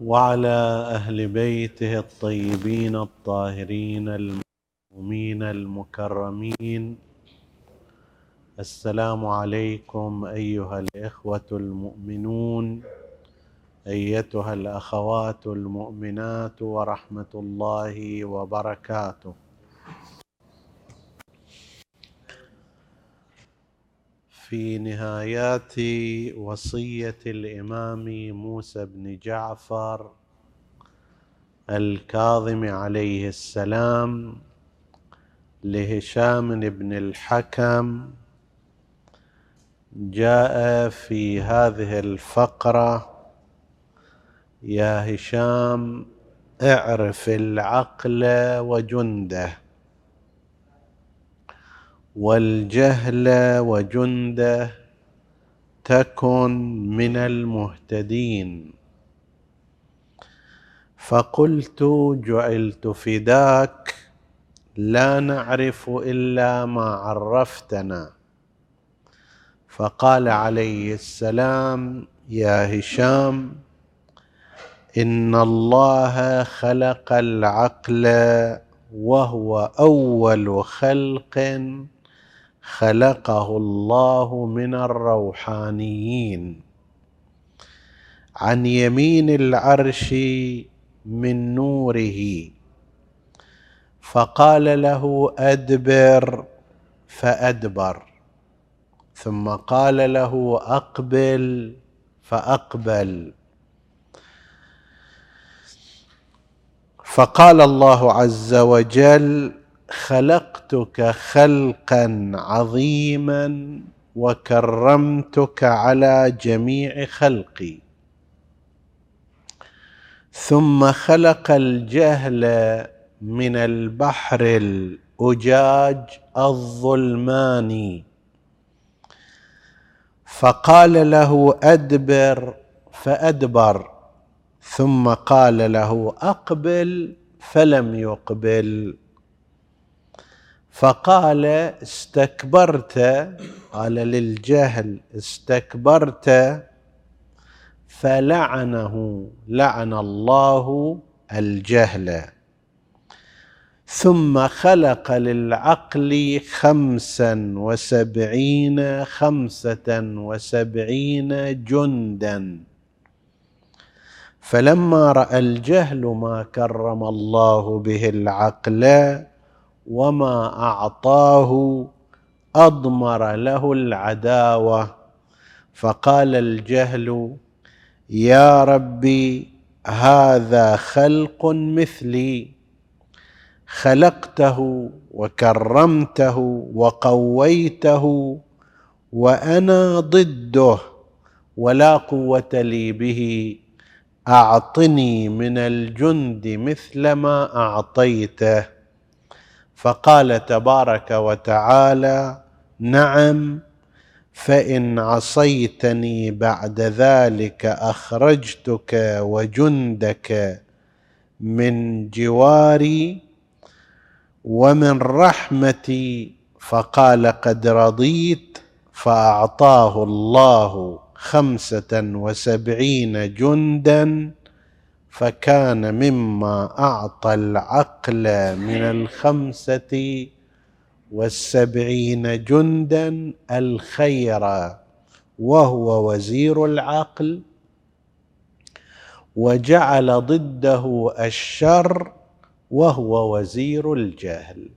وعلى أهل بيته الطيبين الطاهرين المؤمنين المكرمين. السلام عليكم أيها الإخوة المؤمنون أيتها الأخوات المؤمنات ورحمة الله وبركاته. في نهايات وصية الإمام موسى بن جعفر الكاظم عليه السلام لهشام بن الحكم جاء في هذه الفقرة يا هشام اعرف العقل وجنده والجهل وجنده تكن من المهتدين. فقلت جعلت فداك لا نعرف إلا ما عرفتنا. فقال عليه السلام يا هشام إن الله خلق العقل وهو أول خلق خلقه الله من الروحانيين. عن يمين العرش من نوره. فقال له أدبر فأدبر. ثم قال له أقبل فأقبل. فقال الله عز وجل خلقتك خلقا عظيما وكرمتك على جميع خلقي. ثم خلق الجهل من البحر الأجاج الظلماني. فقال له أدبر فأدبر. ثم قال له أقبل فلم يقبل. فقال استكبرت قال للجهل استكبرت فلعنه لعن الله الجهل. ثم خلق للعقل خمسا وسبعين خمسة وسبعين جندا. فلما رأى الجهل ما كرم الله به العقل وما اعطاه اضمر له العداوه فقال الجهل يا ربي هذا خلق مثلي خلقته وكرمته وقويته وأنا ضده ولا قوه لي به اعطني من الجند مثل ما اعطيته. فقال تبارك وتعالى نعم فإن عصيتني بعد ذلك أخرجتك وجندك من جواري ومن رحمتي. فقال قد رضيت فأعطاه الله خمسة وسبعين جندا. فكان مما أعطى العقل من الخمسة والسبعين جندا الخير وهو وزير العقل. وجعل ضده الشر وهو وزير الجهل.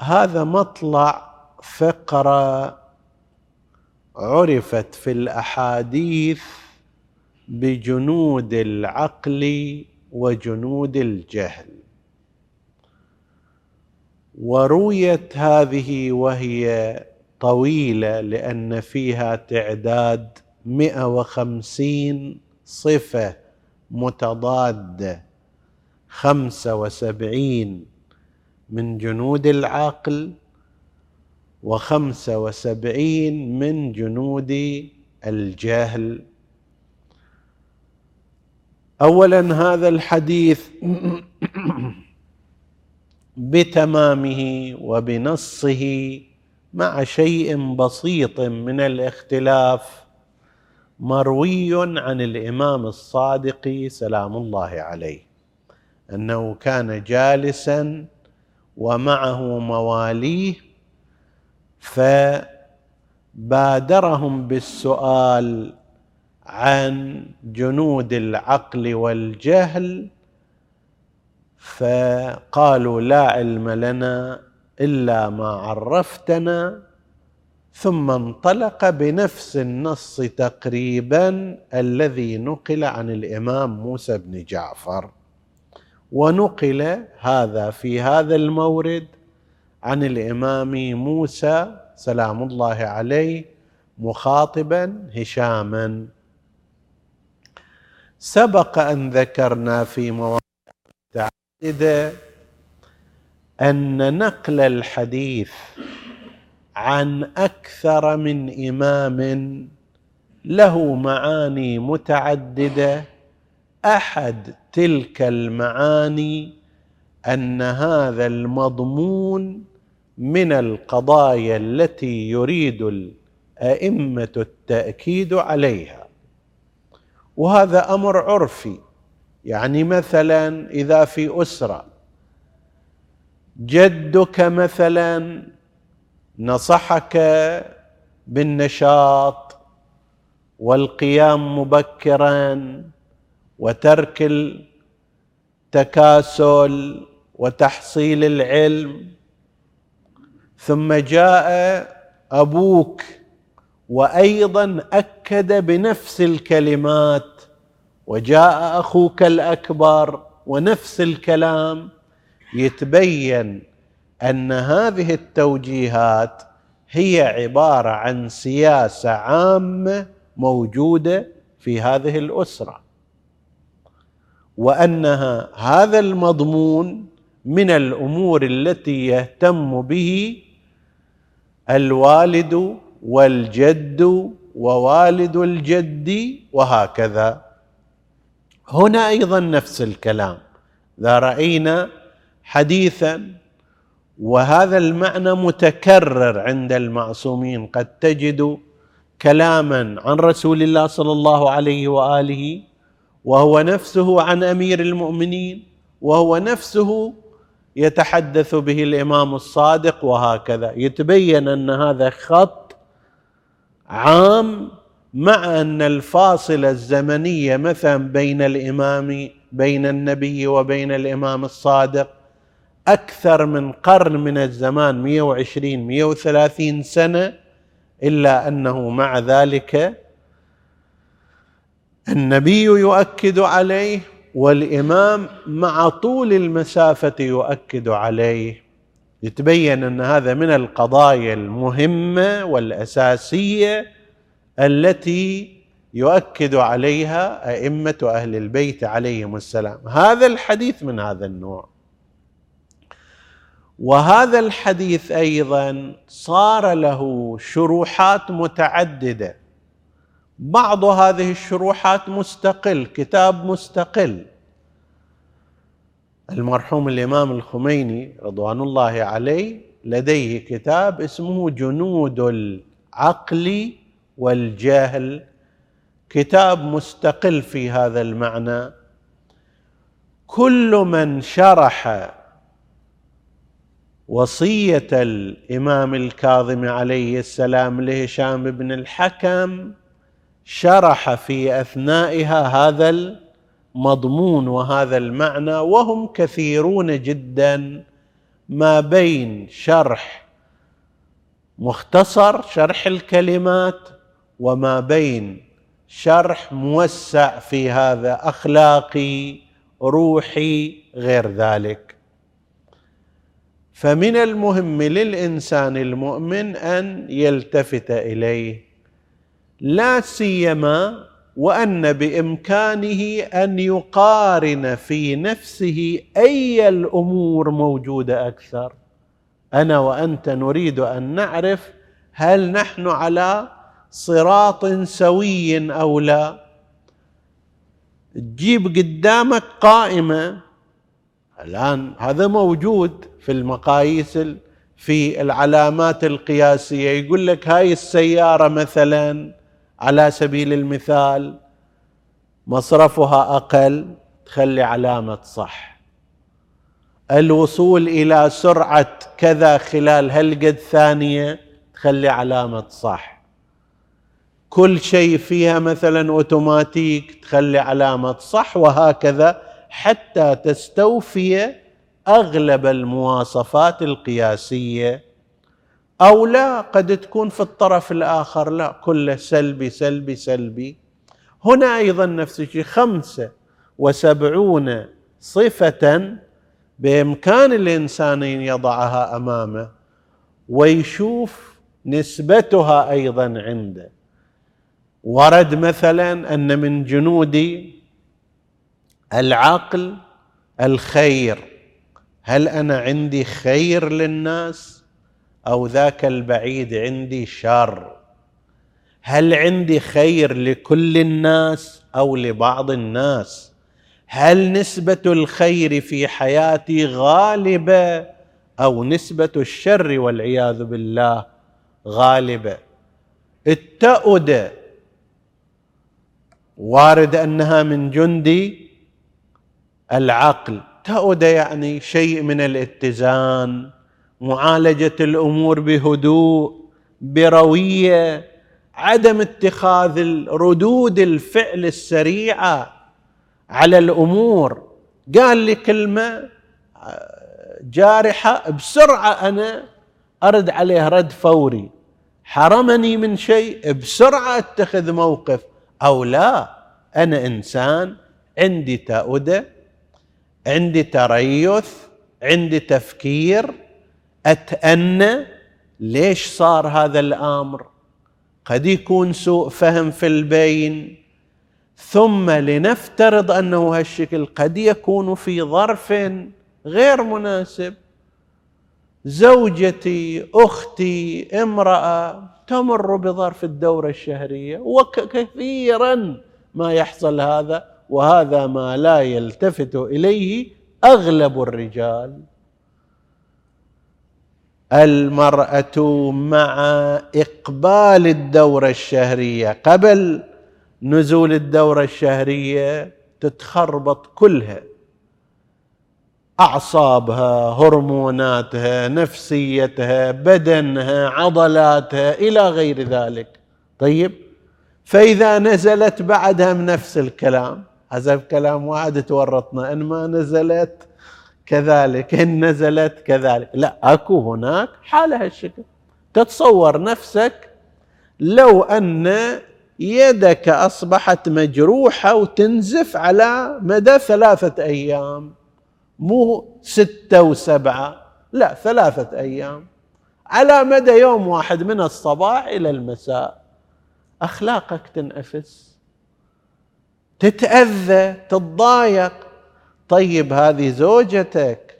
هذا مطلع فقرة عرفت في الأحاديث بجنود العقل وجنود الجهل. ورويت هذه وهي طويلة لأن فيها تعداد مئة وخمسين صفة متضاده خمسة وسبعين من جنود العقل وخمسة وسبعين من جنود الجهل. اولا هذا الحديث بتمامه وبنصه مع شيء بسيط من الاختلاف مروي عن الإمام الصادق سلام الله عليه أنه كان جالسا ومعه مواليه فبادرهم بالسؤال عن جنود العقل والجهل فقالوا لا علم لنا إلا ما عرفتنا ثم انطلق بنفس النص تقريبا الذي نقل عن الإمام موسى بن جعفر. ونقل هذا في هذا المورد عن الإمام موسى سلام الله عليه مخاطبا هشاما. سبق أن ذكرنا في مواضع متعدده أن نقل الحديث عن أكثر من إمام له معاني متعددة. أحد تلك المعاني أن هذا المضمون من القضايا التي يريد الأئمة التأكيد عليها. وهذا أمر عرفي. يعني مثلا إذا في أسرة جدك مثلا نصحك بالنشاط والقيام مبكرا وترك التكاسل وتحصيل العلم. ثم جاء أبوك وأيضا أكد بنفس الكلمات وجاء أخوك الأكبر ونفس الكلام يتبين أن هذه التوجيهات هي عبارة عن سياسة عامة موجودة في هذه الأسرة وانها هذا المضمون من الأمور التي يهتم به الوالد والجد ووالد الجد وهكذا. هنا أيضا نفس الكلام. إذا رأينا حديثا وهذا المعنى متكرر عند المعصومين قد تجد كلاما عن رسول الله صلى الله عليه وآله وهو نفسه عن أمير المؤمنين وهو نفسه يتحدث به الإمام الصادق وهكذا. يتبين أن هذا خط عام مع أن الفاصله الزمنيه مثلا بين الإمام بين النبي وبين الإمام الصادق أكثر من قرن من الزمان 120 130 سنة إلا أنه مع ذلك النبي يؤكد عليه والإمام مع طول المسافة يؤكد عليه. يتبين أن هذا من القضايا المهمة والأساسية التي يؤكد عليها أئمة أهل البيت عليهم السلام. هذا الحديث من هذا النوع. وهذا الحديث أيضا صار له شروحات متعددة. بعض هذه الشروحات مستقل كتاب مستقل. المرحوم الإمام الخميني رضوان الله عليه لديه كتاب اسمه جنود العقل والجهل. كتاب مستقل في هذا المعنى. كل من شرح وصية الإمام الكاظم عليه السلام لهشام بن الحكم شرح في أثنائها هذا المضمون وهذا المعنى وهم كثيرون جدا ما بين شرح مختصر شرح الكلمات وما بين شرح موسع في هذا أخلاقي روحي غير ذلك. فمن المهم للإنسان المؤمن أن يلتفت إليه لا سيما وأن بإمكانه أن يقارن في نفسه أي الأمور موجودة أكثر. أنا وأنت نريد أن نعرف هل نحن على صراط سوي أو لا. تجيب قدامك قائمة. الآن هذا موجود في المقاييس في العلامات القياسية. يقول لك هاي السيارة مثلا على سبيل المثال مصرفها أقل تخلي علامة صح. الوصول إلى سرعة كذا خلال هالقد ثانية تخلي علامة صح. كل شيء فيها مثلا أوتوماتيك تخلي علامة صح وهكذا حتى تستوفي أغلب المواصفات القياسية أو لا قد تكون في الطرف الآخر لا كله سلبي سلبي سلبي. هنا أيضا نفس الشيء خمسة وسبعون صفة بإمكان الإنسان أن يضعها أمامه ويشوف نسبتها أيضا عنده. ورد مثلا أن من جنود العقل الخير. هل أنا عندي خير للناس؟ أو ذاك البعيد عندي شر. هل عندي خير لكل الناس أو لبعض الناس؟ هل نسبة الخير في حياتي غالبة أو نسبة الشر والعياذ بالله غالبة؟ التأد وارد أنها من جندي العقل. تأد يعني شيء من الاتزان. معالجة الأمور بهدوء بروية عدم اتخاذ ردود الفعل السريعة على الأمور. قال لي كلمة جارحة بسرعة أنا أرد عليه رد فوري. حرمني من شيء بسرعة أتخذ موقف أو لا. أنا إنسان عندي تأودة عندي تريث عندي تفكير. أتأنى ليش صار هذا الأمر؟ قد يكون سوء فهم في البين. ثم لنفترض أنه هالشكل قد يكون في ظرف غير مناسب. زوجتي أختي امرأة تمر بظرف الدورة الشهرية وكثيرا ما يحصل هذا وهذا ما لا يلتفت إليه أغلب الرجال. المرأة مع إقبال الدورة الشهرية. قبل نزول الدورة الشهرية تتخربط كلها. أعصابها هرموناتها نفسيتها بدنها عضلاتها إلى غير ذلك. طيب؟ فإذا نزلت بعدها نفس الكلام هذا الكلام واحد تورطنا إن ما نزلت كذلك إن نزلت كذلك. لا أكو هناك حاله هالشكل تتصور نفسك لو أن يدك أصبحت مجروحة وتنزف على مدى ثلاثة أيام مو ستة وسبعة لا ثلاثة أيام. على مدى يوم واحد من الصباح إلى المساء أخلاقك تنأفس تتأذى تتضايق. طيب هذه زوجتك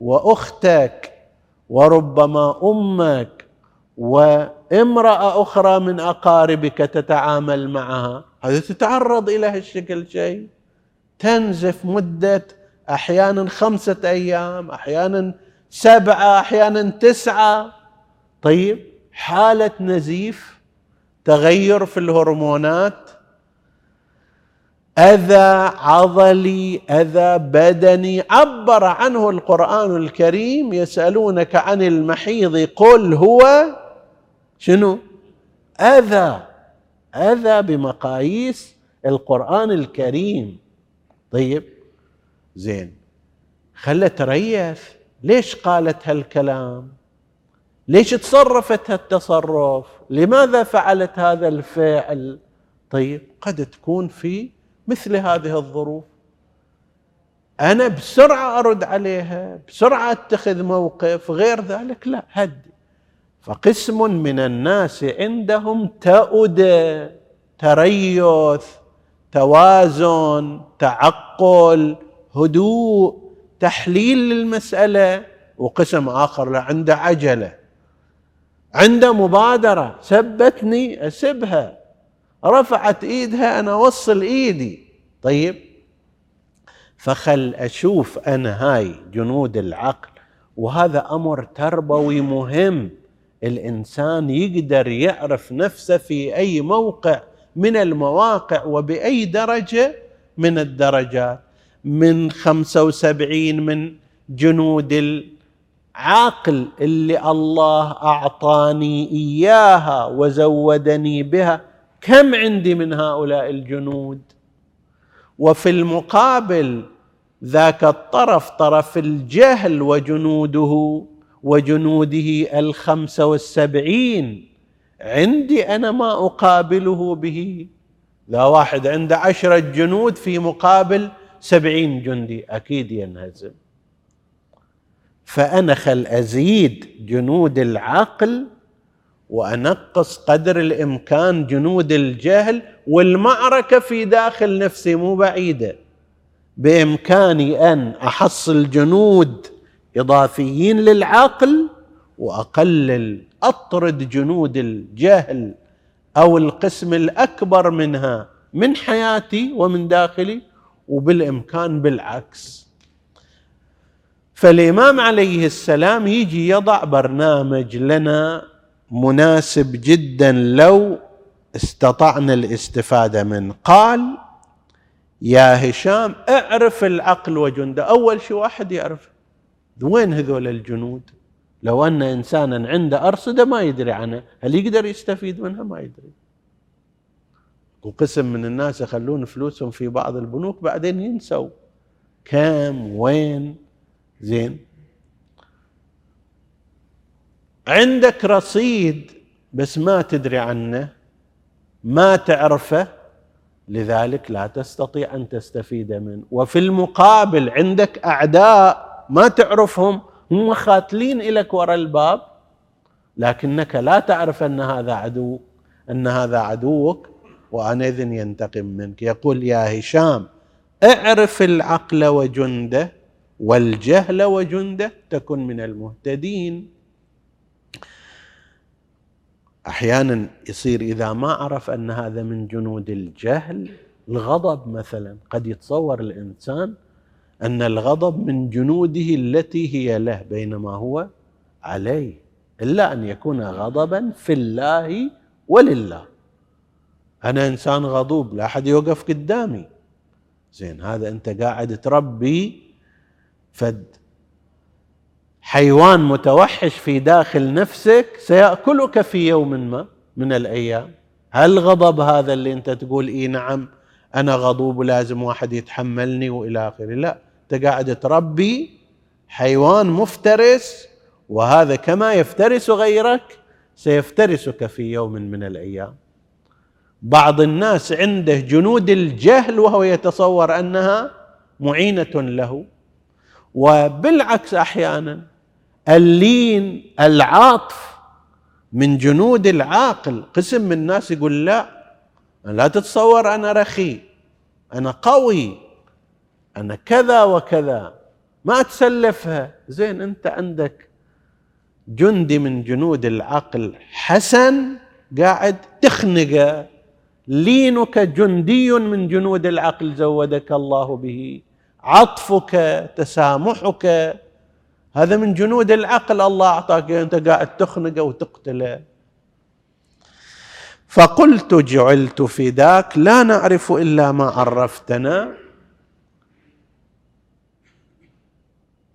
وأختك وربما أمك وامرأة أخرى من أقاربك تتعامل معها هذه تتعرض إلى هالشكل شيء؟ تنزف مدة أحيانا خمسة أيام أحيانا سبعة أحيانا تسعة. طيب حالة نزيف تغير في الهرمونات أذى عضلي أذى بدني. عبر عنه القرآن الكريم يسألونك عن المحيض قل هو شنو؟ أذى. أذى بمقاييس القرآن الكريم. طيب زين. خلى تريث. ليش قالت هالكلام؟ ليش تصرفت هالتصرف؟ لماذا فعلت هذا الفعل؟ طيب قد تكون في مثل هذه الظروف. أنا بسرعة أرد عليها بسرعة أتخذ موقف غير ذلك لا هدي فقسم من الناس عندهم تأد تريث توازن تعقل هدوء تحليل للمسألة وقسم لا عنده عجلة عنده مبادرة سبتني أسبها. رفعت إيدها أنا أوصل إيدي. طيب. فخل أشوف أنا هاي جنود العقل وهذا أمر تربوي مهم. الإنسان يقدر يعرف نفسه في أي موقع من المواقع وبأي درجة من الدرجات. من خمسة وسبعين من جنود العقل اللي الله أعطاني إياها وزودني بها. كم عندي من هؤلاء الجنود؟ وفي المقابل ذاك الطرف طرف الجهل وجنوده وجنوده الخمسة والسبعين. عندي أنا ما أقابله به. لا واحد عنده عشرة جنود في مقابل سبعين جندي. أكيد ينهزم. فأنا خل أزيد جنود العقل وأنقص قدر الإمكان جنود الجهل والمعركة في داخل نفسي مو بعيدة. بإمكاني أن أحصل جنود إضافيين للعقل وأقلل أطرد جنود الجهل أو القسم الأكبر منها من حياتي ومن داخلي وبالإمكان بالعكس. فالإمام عليه السلام يجي يضع برنامج لنا مناسب جدا لو استطعنا الاستفادة منه. قال يا هشام اعرف العقل وجنده. أول شيء واحد يعرف وين هذول الجنود؟ لو أن انسانا عنده أرصدة ما يدري عنها هل يقدر يستفيد منها؟ ما يدري. وقسم من الناس يخلون فلوسهم في بعض البنوك بعدين ينسوا كم وين؟ زين. عندك رصيد بس ما تدري عنه ما تعرفه لذلك لا تستطيع أن تستفيد منه. وفي المقابل عندك أعداء ما تعرفهم هم خاتلين لك وراء الباب لكنك لا تعرف أن هذا عدو أن هذا عدوك وانئذ ينتقم منك. يقول يا هشام اعرف العقل وجنده والجهل وجنده تكن من المهتدين. أحيانا يصير إذا ما عرف أن هذا من جنود الجهل الغضب مثلا قد يتصور الإنسان أن الغضب من جنوده التي هي له بينما هو عليه. إلا أن يكون غضبا في الله ولله. أنا إنسان غضوب لا أحد يوقف قدامي. زين هذا أنت قاعد تربي فد. حيوان متوحش في داخل نفسك سيأكلك في يوم ما من الأيام. هل غضب هذا اللي أنت تقول إي نعم أنا غضوب ولازم واحد يتحملني وإلى آخره؟ لا أنت قاعد تربي حيوان مفترس وهذا كما يفترس غيرك سيفترسك في يوم من الأيام. بعض الناس عنده جنود الجهل وهو يتصور أنها معينة له وبالعكس أحيانا اللين العاطف من جنود العاقل. قسم من الناس يقول لا لا تتصور أنا رخي أنا قوي أنا كذا وكذا. ما تسلفها. زين أنت عندك جندي من جنود العقل حسن قاعد تخنقه لينك جندي من جنود العقل زودك الله به. عطفك تسامحك هذا من جنود العقل. الله أعطاك أنت قاعد تخنقه وتقتله فقلت جعلت فداك لا نعرف إلا ما عرفتنا.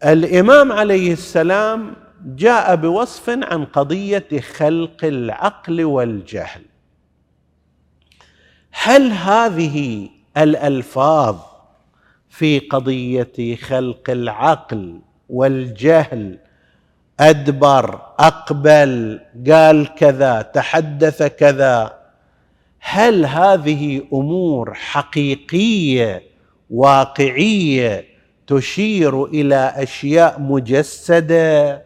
الإمام عليه السلام جاء بوصف عن قضية خلق العقل والجهل. هل هذه الألفاظ في قضية خلق العقل والجهل أدبر أقبل قال كذا تحدث كذا. هل هذه أمور حقيقية واقعية تشير إلى أشياء مجسدة؟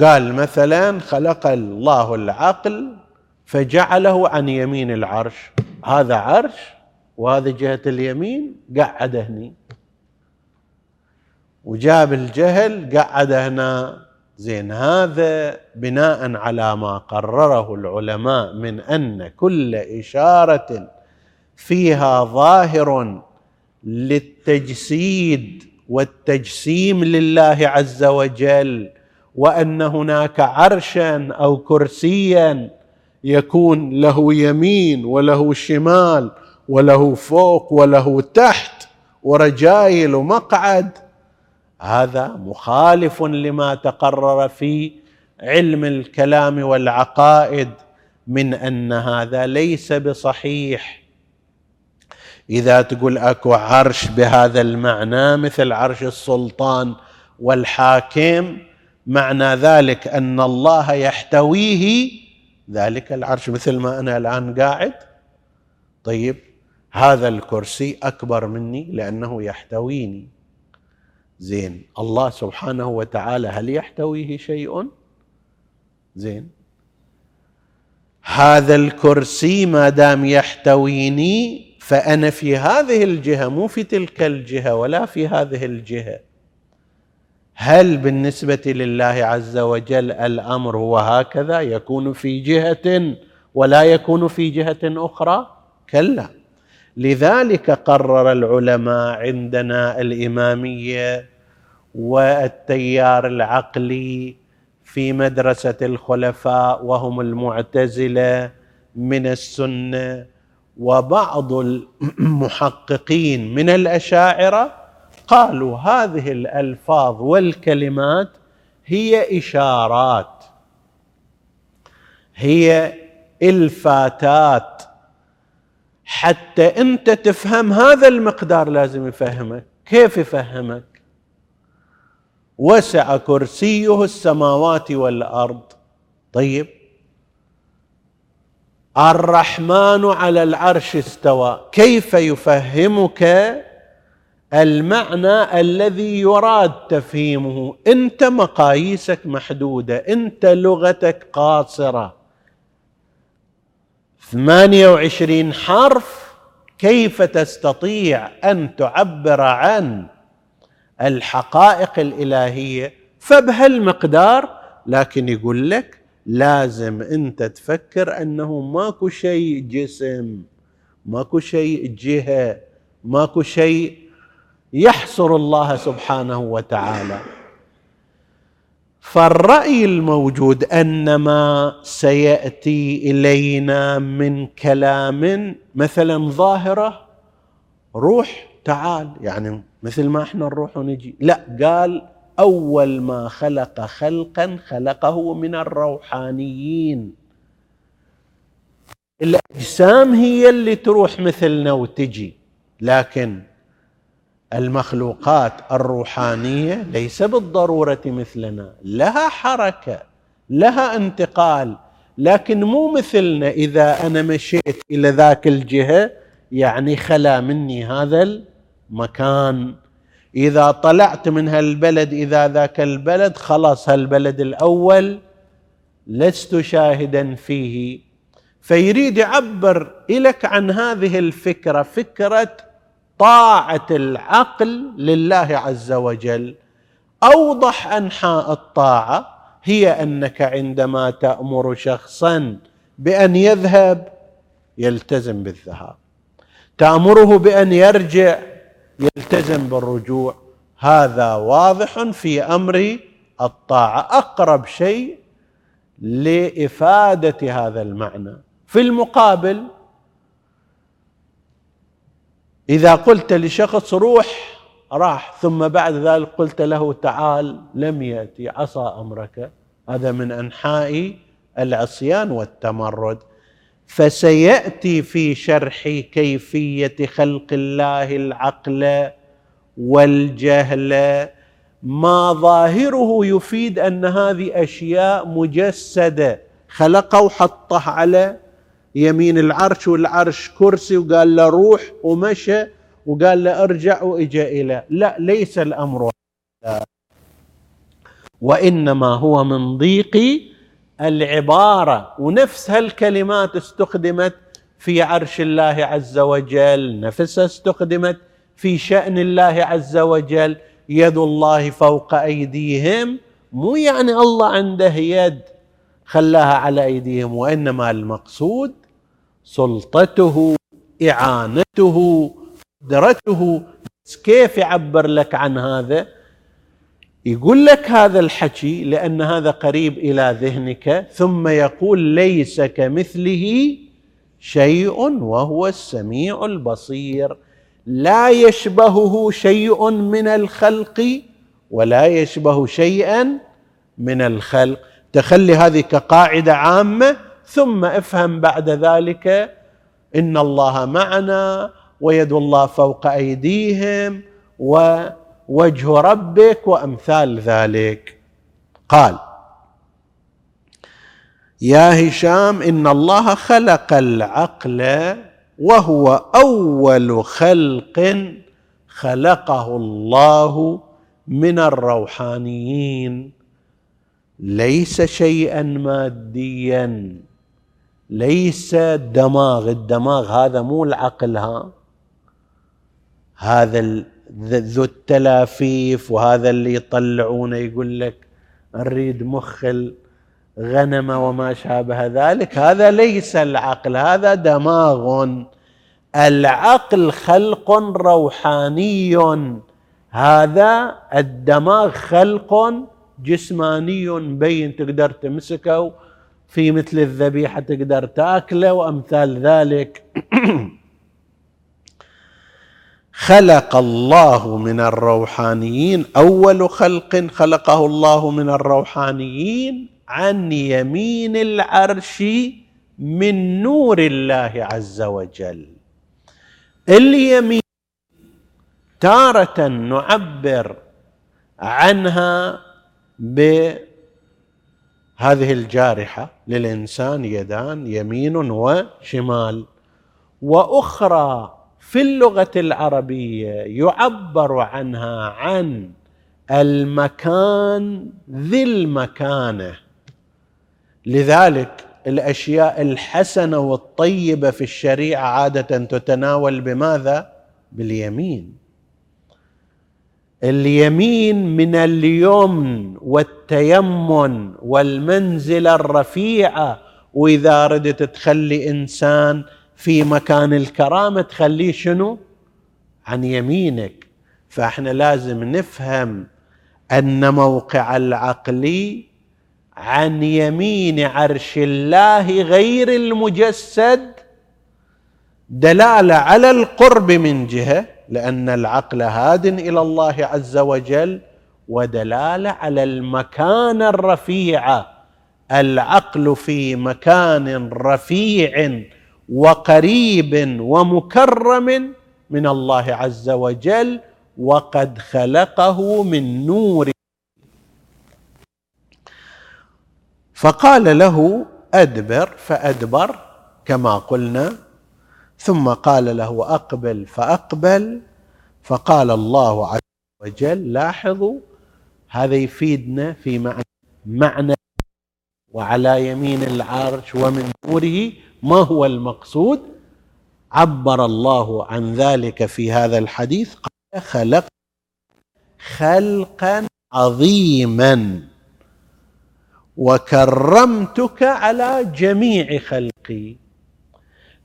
قال مثلا خلق الله العقل فجعله عن يمين العرش. هذا عرش وهذا جهة اليمين قعد هني. وجاب الجهل قعد هنا. زين هذا بناء على ما قرره العلماء من أن كل إشارة فيها ظاهر للتجسيد والتجسيم لله عز وجل وأن هناك عرشا أو كرسيا يكون له يمين وله شمال وله فوق وله تحت ورجايل ومقعد. هذا مخالف لما تقرر في علم الكلام والعقائد من أن هذا ليس بصحيح. إذا تقول أكو عرش بهذا المعنى مثل عرش السلطان والحاكم معنى ذلك أن الله يحتويه ذلك العرش مثل ما أنا الآن قاعد. طيب هذا الكرسي أكبر مني لأنه يحتويني. زين. الله سبحانه وتعالى هل يحتويه شيء؟ زين. هذا الكرسي ما دام يحتويني فأنا في هذه الجهة مو في تلك الجهة ولا في هذه الجهة. هل بالنسبة لله عز وجل الأمر هو هكذا؟ يكون في جهة ولا يكون في جهة أخرى؟ كلا. لذلك قرر العلماء عندنا الإمامية والتيار العقلي في مدرسة الخلفاء وهم المعتزلة من السنة وبعض المحققين من الأشاعرة قالوا هذه الألفاظ والكلمات هي إشارات هي إلفاتات. حتى أنت تفهم هذا المقدار لازم يفهمك. كيف يفهمك؟ وسع كرسيه السماوات والأرض. طيب. الرحمن على العرش استوى. كيف يفهمك المعنى الذي يراد تفهيمه؟ أنت مقاييسك محدودة أنت لغتك قاصرة. 28 حرف. كيف تستطيع أن تعبر عن الحقائق الإلهية. فبهالمقدار لكن يقول لك لازم أنت تفكر أنه ماكو شيء جسم ماكو شيء جهة ماكو شيء يحصر الله سبحانه وتعالى. فالرأي الموجود ان ما سيأتي إلينا من كلام مثلا ظاهرة روح تعال يعني مثل ما إحنا نروح ونجي. لا قال أول ما خلق خلقا خلقه من الروحانيين. الأجسام هي اللي تروح مثلنا وتجي لكن المخلوقات الروحانية ليس بالضرورة مثلنا. لها حركة لها انتقال لكن مو مثلنا إذا أنا مشيت إلى ذاك الجهة يعني خلا مني هذا المكان إذا طلعت من هالبلد إذا ذاك البلد خلاص هالبلد الأول لست شاهدا فيه. فيريد يعبر لك عن هذه الفكرة فكرة طاعة العقل لله عز وجل. أوضح أنحاء الطاعة هي أنك عندما تأمر شخصا بأن يذهب يلتزم بالذهاب. تأمره بأن يرجع يلتزم بالرجوع. هذا واضح في أمر الطاعة. أقرب شيء لإفادة هذا المعنى. في المقابل إذا قلت لشخص روح راح ثم بعد ذلك قلت له تعال لم يأتي عصى أمرك. هذا من أنحاء العصيان والتمرد. فسيأتي في شرح كيفية خلق الله العقل والجهل. ما ظاهره يفيد أن هذه أشياء مجسدة. خلقه وحطه على يمين العرش والعرش كرسي وقال له روح ومشى وقال له ارجع وإجا إلى. لا ليس الأمر وإنما هو من ضيق العبارة ونفس هالكلمات استخدمت في عرش الله عز وجل نفسها استخدمت في شأن الله عز وجل يد الله فوق أيديهم مو يعني الله عنده يد خلاها على أيديهم وإنما المقصود سلطته إعانته قدرته كيف يعبر لك عن هذا؟ يقول لك هذا الحكي لأن هذا قريب إلى ذهنك ثم يقول ليس كمثله شيء وهو السميع البصير. لا يشبهه شيء من الخلق ولا يشبه شيئا من الخلق. تخلي هذه كقاعدة عامة ثم افهم بعد ذلك إن الله معنا ويد الله فوق أيديهم ووجه ربك وأمثال ذلك. قال يا هشام إن الله خلق العقل وهو أول خلق خلقه الله من الروحانيين. ليس شيئا ماديا ليس دماغ الدماغ هذا مو العقل ها؟ هذا ذو التلافيف وهذا اللي يطلعونه يقول لك نريد مخ الغنم وما شابه ذلك. هذا ليس العقل هذا دماغ. العقل خلق روحاني. هذا الدماغ خلق جسماني بين تقدر تمسكه في مثل الذبيحة تقدر تاكله وأمثال ذلك. خلق الله من الروحانيين أول خلق خلقه الله من الروحانيين عن يمين العرش من نور الله عز وجل. اليمين تارة نعبر عنها بهذه الجارحة للإنسان يدان يمين وشمال. وأخرى في اللغة العربية يعبر عنها عن المكان ذي المكانة. لذلك الأشياء الحسنة والطيبة في الشريعة عادة تتناول بماذا؟ باليمين. اليمين من اليمن والتيمن والمنزلة الرفيعة. وإذا ردت تخلي إنسان في مكان الكرامة تخليه شنو؟ عن يمينك. فاحنا لازم نفهم أن موقع العقل عن يمين عرش الله غير المجسد دلالة على القرب من جهة لأن العقل هاد إلى الله عز وجل ودلالة على المكان الرفيعه العقل في مكان رفيع. وقريب ومكرم من الله عز وجل وقد خلقه من نور. فقال له أدبر فأدبر كما قلنا. ثم قال له أقبل فأقبل. فقال الله عز وجل لاحظوا هذا يفيدنا في معنى معنى وعلى يمين العرش ومن نوره ما هو المقصود؟ عبر الله عن ذلك في هذا الحديث قال خلق خلقا عظيما. وكرمتك على جميع خلقي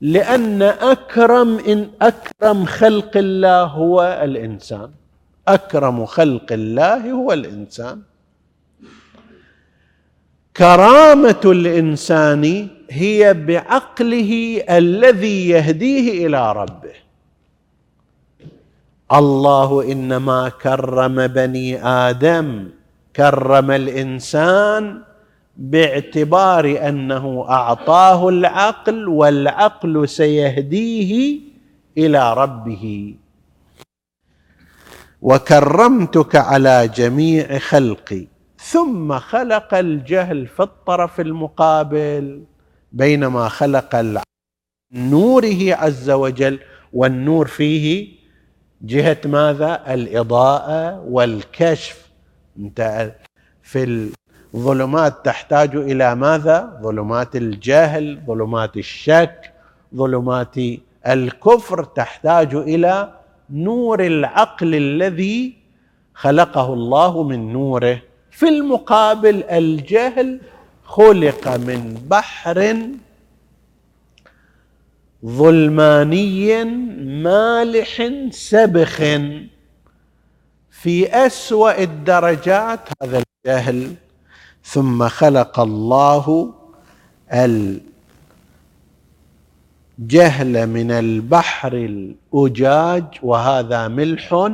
لأن أكرم إن أكرم خلق الله هو الإنسان. أكرم خلق الله هو الإنسان. كرامة الإنسان هي بعقله الذي يهديه إلى ربه. الله إنما كرم بني آدم كرم الإنسان باعتبار أنه أعطاه العقل والعقل سيهديه إلى ربه. وكرمتك على جميع خلقي. ثم خلق الجهل في الطرف المقابل بينما خلق نوره عز وجل والنور فيه جهة ماذا؟ الإضاءة والكشف. أنت في ظلمات تحتاج إلى ماذا؟ ظلمات الجهل ظلمات الشك ظلمات الكفر. تحتاج إلى نور العقل الذي خلقه الله من نوره. في المقابل الجهل خلق من بحر ظلماني مالح سبخ في أسوأ الدرجات هذا الجهل. ثم خلق الله الجهل من البحر الأجاج وهذا ملح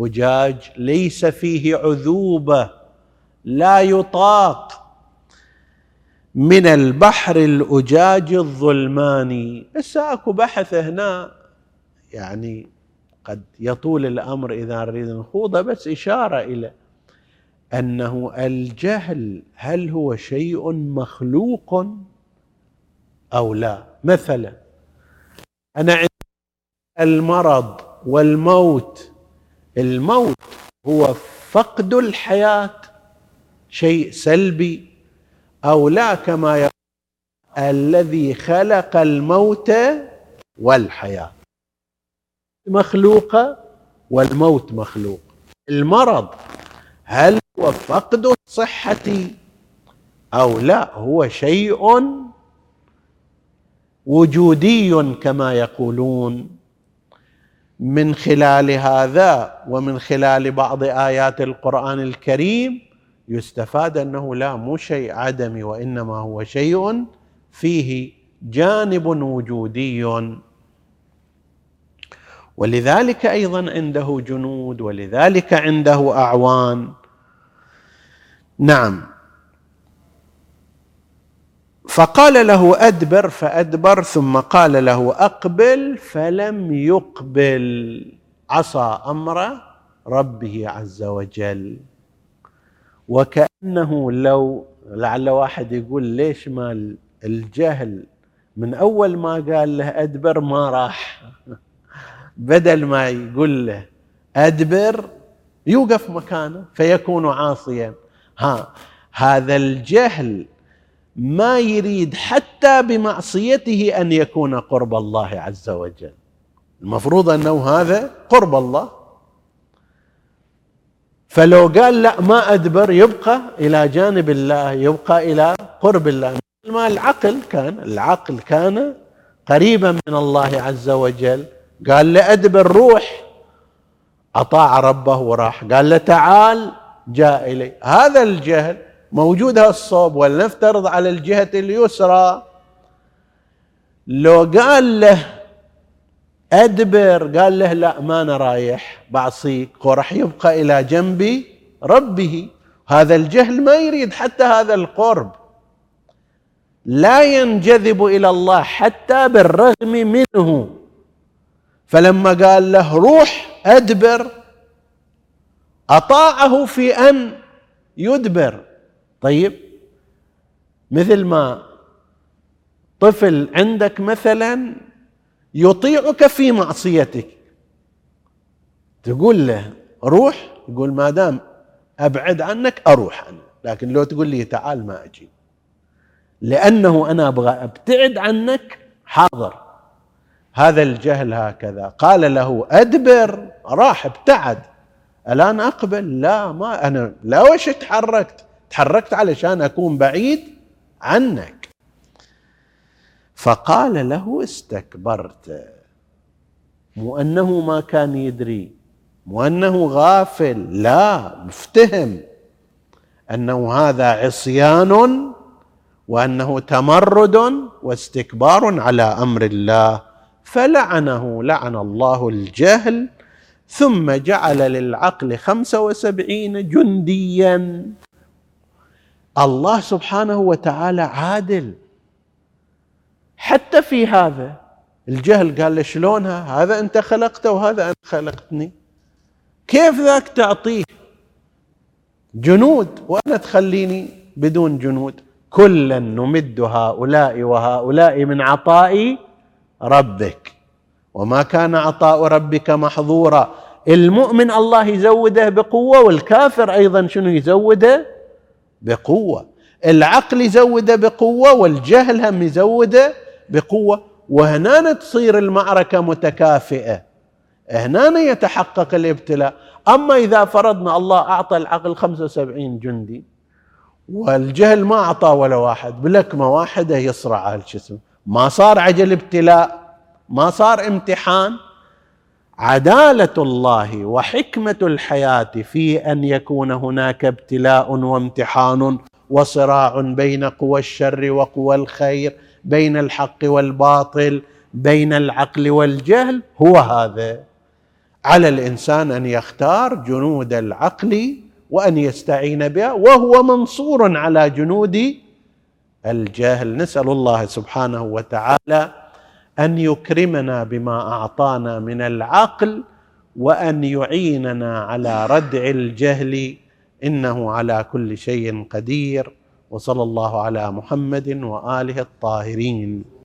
أجاج ليس فيه عذوبة. لا يطاق من البحر الأجاج الظلماني. هسه أكو بحث هنا يعني قد يطول الأمر إذا نريد نخوضه بس إشارة إلى أنه الجهل هل هو شيء مخلوق أو لا؟ مثلا أنا عندي المرض والموت. الموت هو فقد الحياة. شيء سلبي أو لا كما يقول الذي خلق الموت والحياة. مخلوقه والموت مخلوق. المرض هل هو فقد الصحه أو لا؟ هو شيء وجودي كما يقولون. من خلال هذا ومن خلال بعض آيات القرآن الكريم يستفاد أنه لا مو شيء عدمي وإنما هو شيء فيه جانب وجودي. ولذلك أيضا عنده جنود ولذلك عنده أعوان. نعم. فقال له أدبر فأدبر ثم قال له أقبل فلم يقبل. عصى أمر ربه عز وجل. وكأنه لو لعل واحد يقول ليش ما الجهل من أول ما قال له أدبر ما راح. بدل ما يقول له أدبر يوقف مكانه فيكون عاصيا. ها هذا الجهل ما يريد حتى بمعصيته أن يكون قرب الله عز وجل. المفروض أنه هذا قرب الله. فلو قال لا ما أدبر يبقى إلى جانب الله يبقى إلى قرب الله. ما العقل كان العقل كان قريبا من الله عز وجل. قال له أدبر روح. أطاع ربه وراح. قال له تعال جاء إلي. هذا الجهل موجود الصوب ولنفترض على الجهة اليسرى. لو قال له أدبر. قال له لا ما أنا رايح. بعصيك وراح يبقى إلى جنب ربه. هذا الجهل ما يريد حتى هذا القرب. لا ينجذب إلى الله حتى بالرغم منه. فلما قال له روح أدبر أطاعه في أن يدبر. طيب مثل ما طفل عندك مثلا يطيعك في معصيتك. تقول له روح يقول ما دام أبعد عنك أروح عنك لكن لو تقول لي تعال ما أجي لأنه أنا أبغى أبتعد عنك حاضر. هذا الجهل هكذا. قال له أدبر راح ابتعد. الآن أقبل. لا ما أنا لا وش تحركت؟ تحركت علشان أكون بعيد عنك. فقال له استكبرت. مو أنه ما كان يدري مو أنه غافل لا مفتهم. أنه هذا عصيان وأنه تمرد واستكبار على أمر الله. فلعنه لعن الله الجهل ثم جعل للعقل خمسة وسبعين جنديا. الله سبحانه وتعالى عادل. حتى في هذا. الجهل قال له شلونها؟ هذا أنت خلقته وهذا أنا خلقتني. كيف ذاك تعطيه جنود؟ وأنا تخليني بدون جنود. كلا نمد هؤلاء وهؤلاء من عطاء ربك. وما كان عطاء ربك محظورا. المؤمن الله يزوده بقوة والكافر أيضا شنو يزوده؟ بقوة. العقل يزوده بقوة والجهل هم يزوده بقوة وهنا تصير المعركة متكافئة. هنا يتحقق الابتلاء. أما إذا فرضنا الله أعطى العقل 75 جندي والجهل ما أعطى ولا واحد بلكمة واحدة يصرع الجسم ما صار عجل ابتلاء ما صار امتحان. عدالة الله وحكمة الحياة في أن يكون هناك ابتلاء وامتحان وصراع بين قوى الشر وقوى الخير. بين الحق والباطل بين العقل والجهل هو هذا. على الإنسان أن يختار جنود العقل وأن يستعين بها وهو منصور على جنود الجهل. نسأل الله سبحانه وتعالى أن يكرمنا بما أعطانا من العقل وأن يعيننا على ردع الجهل. إنه على كل شيء قدير. وصلى الله على محمد وآله الطاهرين.